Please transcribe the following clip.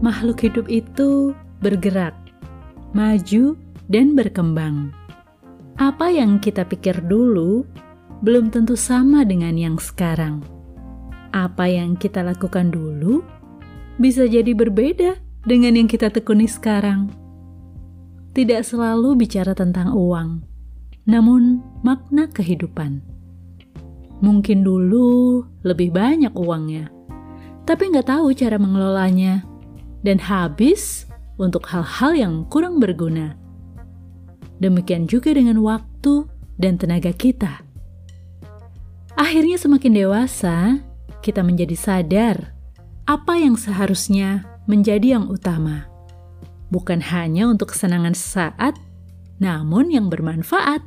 makhluk hidup itu bergerak, maju, dan berkembang. Apa yang kita pikir dulu belum tentu sama dengan yang sekarang. Apa yang kita lakukan dulu bisa jadi berbeda dengan yang kita tekuni sekarang. Tidak selalu bicara tentang uang, namun makna kehidupan. Mungkin dulu lebih banyak uangnya, tapi nggak tahu cara mengelolanya, dan habis untuk hal-hal yang kurang berguna. Demikian juga dengan waktu dan tenaga kita. Akhirnya semakin dewasa, kita menjadi sadar apa yang seharusnya menjadi yang utama. Bukan hanya untuk kesenangan sesaat, namun yang bermanfaat